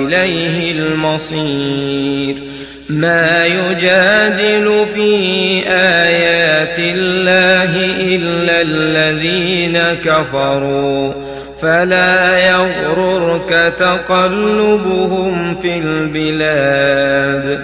هو إليه المصير. ما يجادل في آيات الله إلا الذين كفروا. فلا يغررك تقلبهم في البلاد.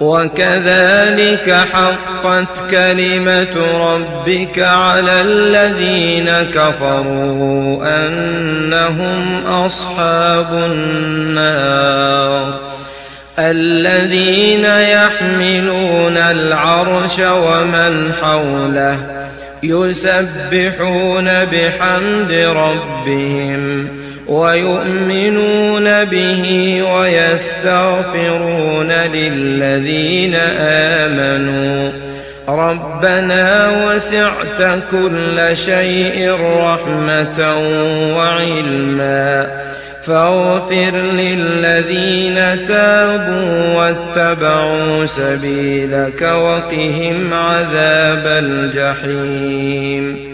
وكذلك حقت كلمة ربك على الذين كفروا أنهم أصحاب النار. الذين يحملون العرش ومن حوله يسبحون بحمد ربهم ويؤمنون به ويستغفرون للذين آمنوا. ربنا وسعت كل شيء رحمة وعلما. فاغفر للذين تابوا واتبعوا سبيلك وقهم عذاب الجحيم.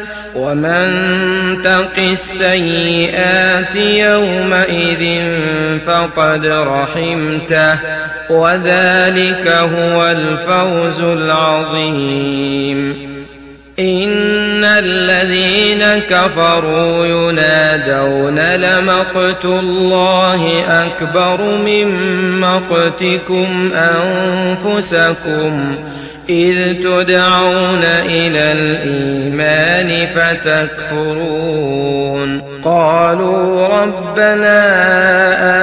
ومن تق السيئات يومئذ فقد رحمته وذلك هو الفوز العظيم. إن الذين كفروا ينادون لمقت الله أكبر من مقتكم أنفسكم إذ تدعون إلى الإيمان فتكفرون. قالوا ربنا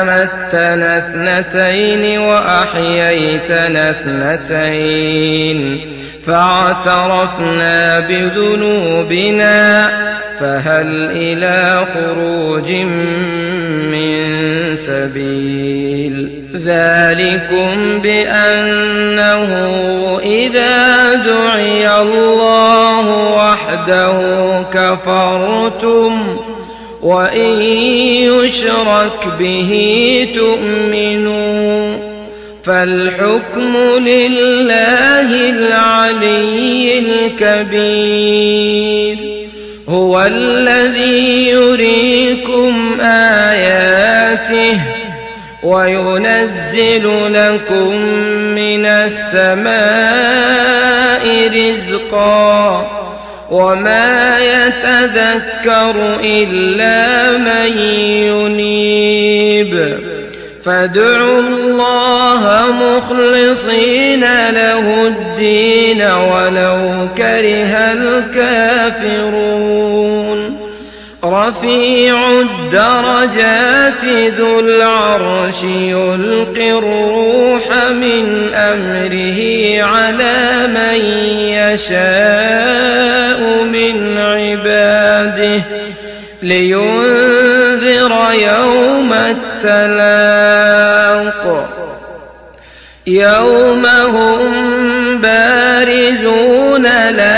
أمتنا اثنتين وأحييتنا اثنتين فاعترفنا بذنوبنا فهل إلى خروج من سبيل. ذلكم بأنه إذا دعي الله وحده كفرتم وإن يشرك به تؤمنون فالحكم لله العلي الكبير. هو الذي يريكم آياته وينزل لكم من السماء رزقا وما يتذكر إلا من ينيب. فادعوا الله مخلصين له الدين ولو كره الكافرون. رفيع الدرجات ذو العرش يلقي الروح من أمره على من يشاء من عباده لينذر يوم التلاق. يوم هم بارزون لا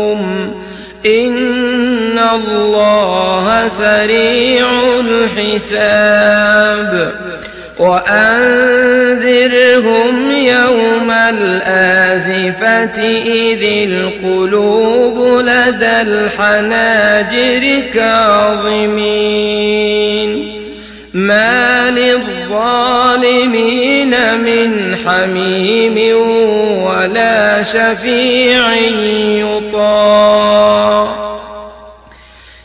سريع الحساب وأنذرهم يوم الآزفة إذ القلوب لدى الحناجر كاظمين ما للظالمين من حميم ولا شفيع يطاع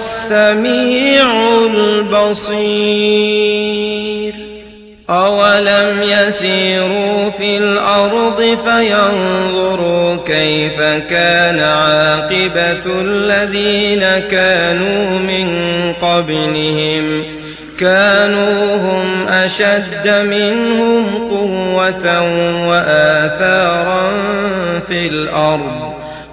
السميع البصير أولم يسيروا في الأرض فينظروا كيف كان عاقبة الذين كانوا من قبلهم كانوا هم أشد منهم قوة وآثارا في الأرض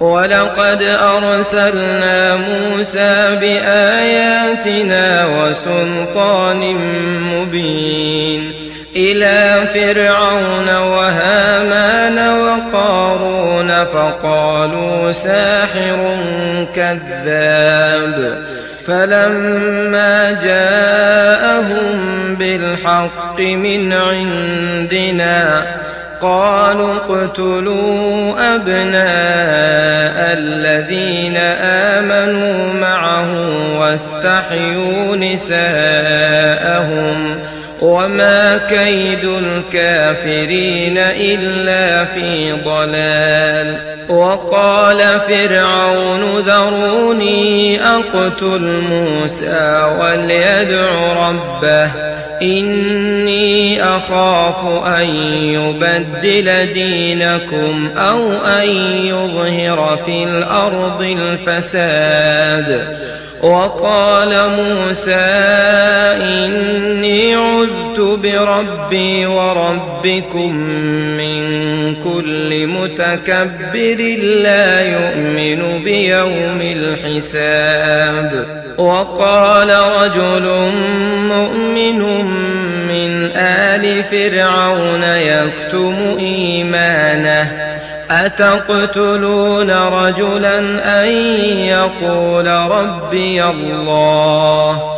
ولقد أرسلنا موسى بآياتنا وسلطان مبين إلى فرعون وهامان وقارون فقالوا ساحر كذاب فلما جاءهم بالحق من عندنا قالوا اقتلوا أبناء الذين آمنوا معه واستحيوا نساءهم وما كيد الكافرين إلا في ضلال وقال فرعون ذروني أقتل موسى وليدع ربه إني أخاف أن يبدل دينكم أو أن يظهر في الأرض الفساد. وقال موسى إني عذت بربي وربكم من كل متكبر لا يؤمن بيوم الحساب. وقال رجل مؤمن من آل فرعون يكتم إيمانه أتقتلون رجلا أن يقول ربي الله؟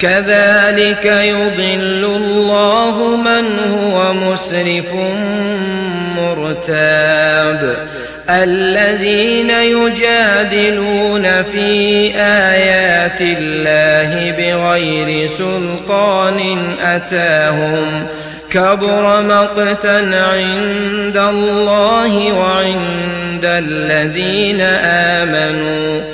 كذلك يضل الله من هو مسرف مرتاب. الذين يجادلون في آيات الله بغير سلطان أتاهم كبر مقتا عند الله وعند الذين آمنوا.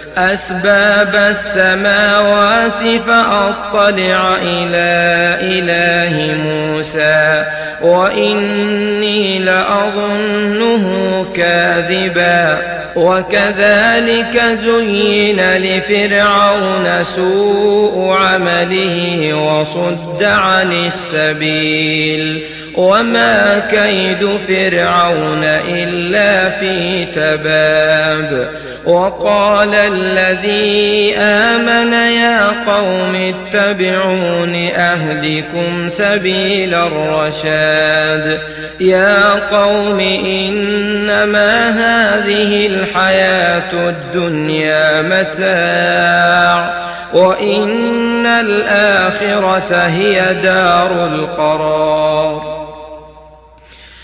أسباب السماوات فأطلع إلى إله موسى وإني لأظنه كاذبا. وكذلك زين لفرعون سوء عمله وصد عن السبيل. وما كيد فرعون إلا في تباب. وقال الذي آمن يا قوم اتبعون أهدكم سبيل الرشاد. يا قوم إنما هذه الحياة الدنيا متاع. وإن الآخرة هي دار القرار.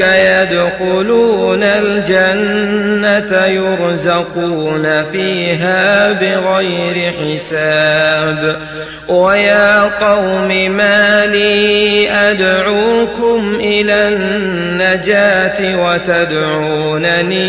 يدخلون الجنة يرزقون فيها بغير حساب. ويا قوم ما لي أدعوكم إلى النجاة وتدعونني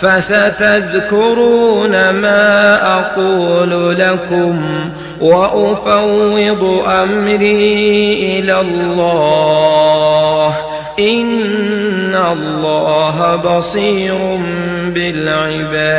فستذكرون ما أقول لكم وأفوض أمري إلى الله. إن الله بصير بالعباد.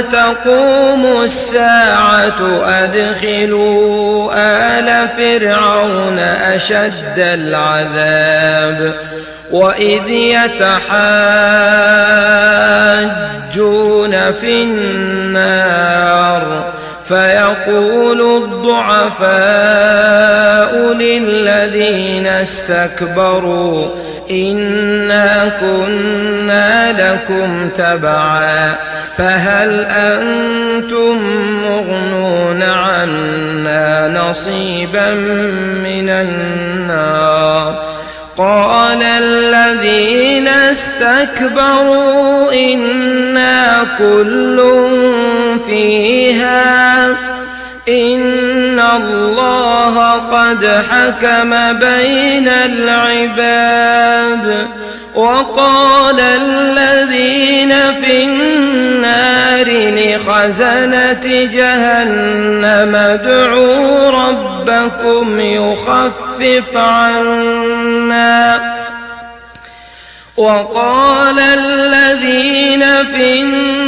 تقوم الساعة أدخلوا آل فرعون أشد العذاب وإذ يتحاجون في النار فيقول الضعفاء للذين استكبروا إنا كنا لكم تبعا فهل أنتم مغنون عنا نصيبا من النار قال الذين استكبروا إنا كل فيها إن الله قد حكم بين العباد وقال الذين في النار لخزنة جهنم ادعوا ربكم يخفف عنا وقال الذين في النار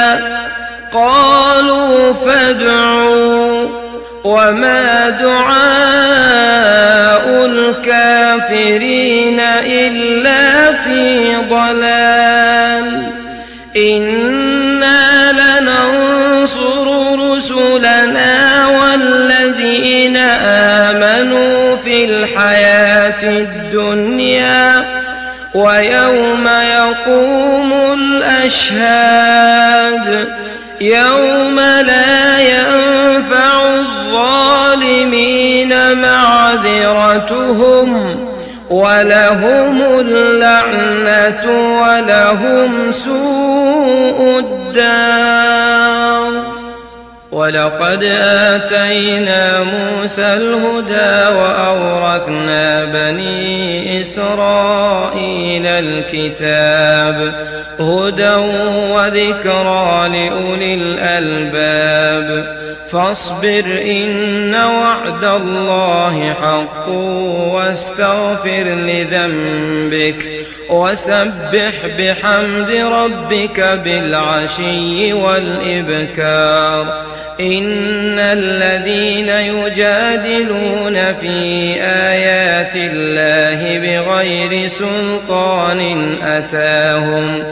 فادعوا وما دعاء الكافرين إلا في ضلال. إنا لننصر رسلنا والذين آمنوا في الحياة الدنيا ويوم يقوم الأشهاد. يوم معذرتهم ولهم اللعنة ولهم سوء الدار. ولقد آتينا موسى الهدى وأورثنا بني إسرائيل الكتاب هدى وذكرى لأولي الألباب. فاصبر إن وعد الله حق واستغفر لذنبك وسبح بحمد ربك بالعشي والإبكار. إن الذين يجادلون في آيات الله بغير سلطان أتاهم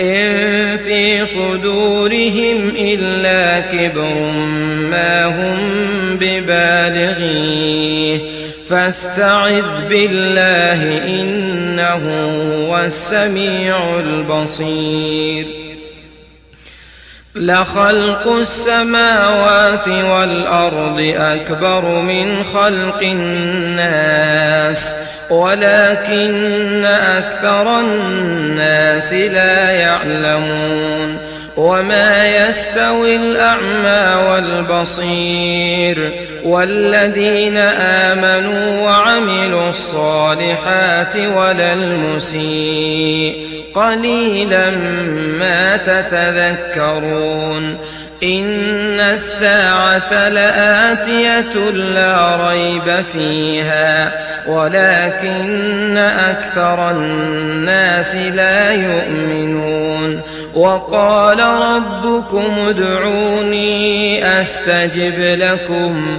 إن في صدورهم إلا كبر ما هم ببالغيه. فاستعذ بالله إنه هو السميع البصير. لخلق السماوات والأرض أكبر من خلق الناس. ولكن أكثر الناس لا يعلمون وما يستوي الأعمى والبصير والذين آمنوا وعملوا الصالحات ولا المسيء قليلا ما تتذكرون. إن الساعة لآتية لا ريب فيها ولكن أكثر الناس لا يؤمنون. وقال ربكم ادعوني أستجب لكم.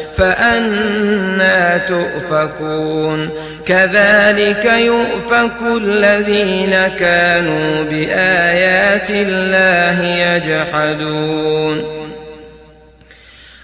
فأنا تؤفكون. كذلك يؤفك الذين كانوا بآيات الله يجحدون.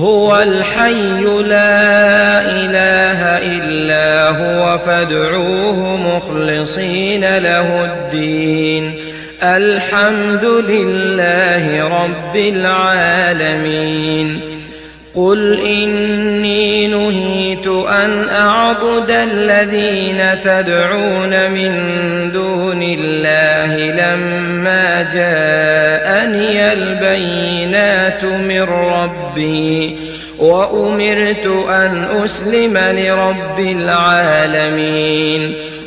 هو الحي لا إله إلا هو فادعوه مخلصين له الدين. الحمد لله رب العالمين. قل إني نهيت أن أعبد الذين تدعون من دون الله لما جاءني البينات من ربي وأمرت أن أسلم لرب العالمين.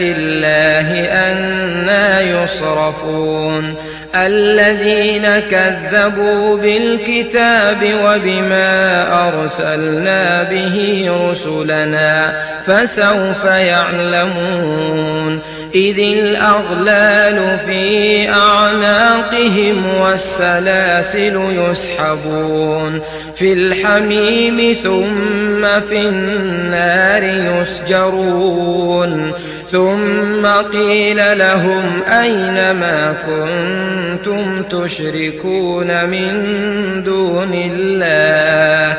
الله أنا يصرفون الذين كذبوا بالكتاب وبما أرسلنا به رسلنا فسوف يعلمون إذ الأغلال في أعناقهم والسلاسل يسحبون في الحميم ثم في النار يسجرون ثم قيل لهم أين ما كنتم تشركون من دون الله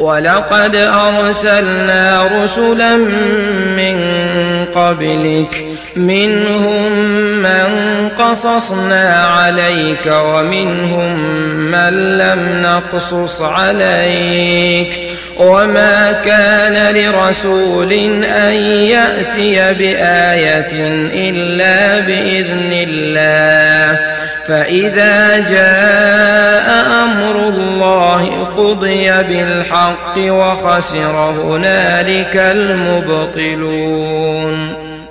ولقد أرسلنا رسلا من قبلك منهم من قصصنا عليك ومنهم من لم نقصص عليك. وما كان لرسول أن يأتي بآية إلا بإذن الله. فإذا جاء أمر الله قضي بالحق وخسر هنالك المبطلون.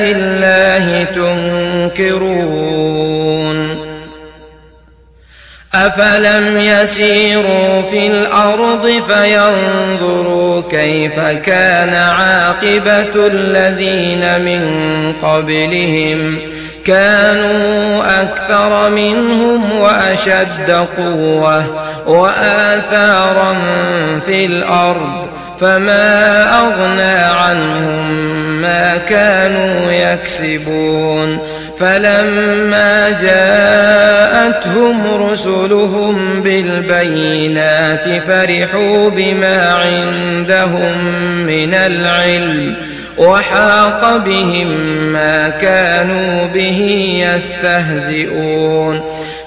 آيات الله تنكرون. أفلم يسيروا في الأرض فينظروا كيف كان عاقبة الذين من قبلهم. كانوا أكثر منهم وأشد قوة وآثارا في الأرض. فما أغنى عنهم ما كانوا يكسبون فلما جاءتهم رسلهم بالبينات فرحوا بما عندهم من العلم وحاق بهم ما كانوا به يستهزئون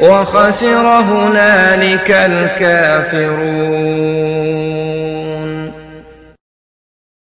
وخسر هنالك الكافرون.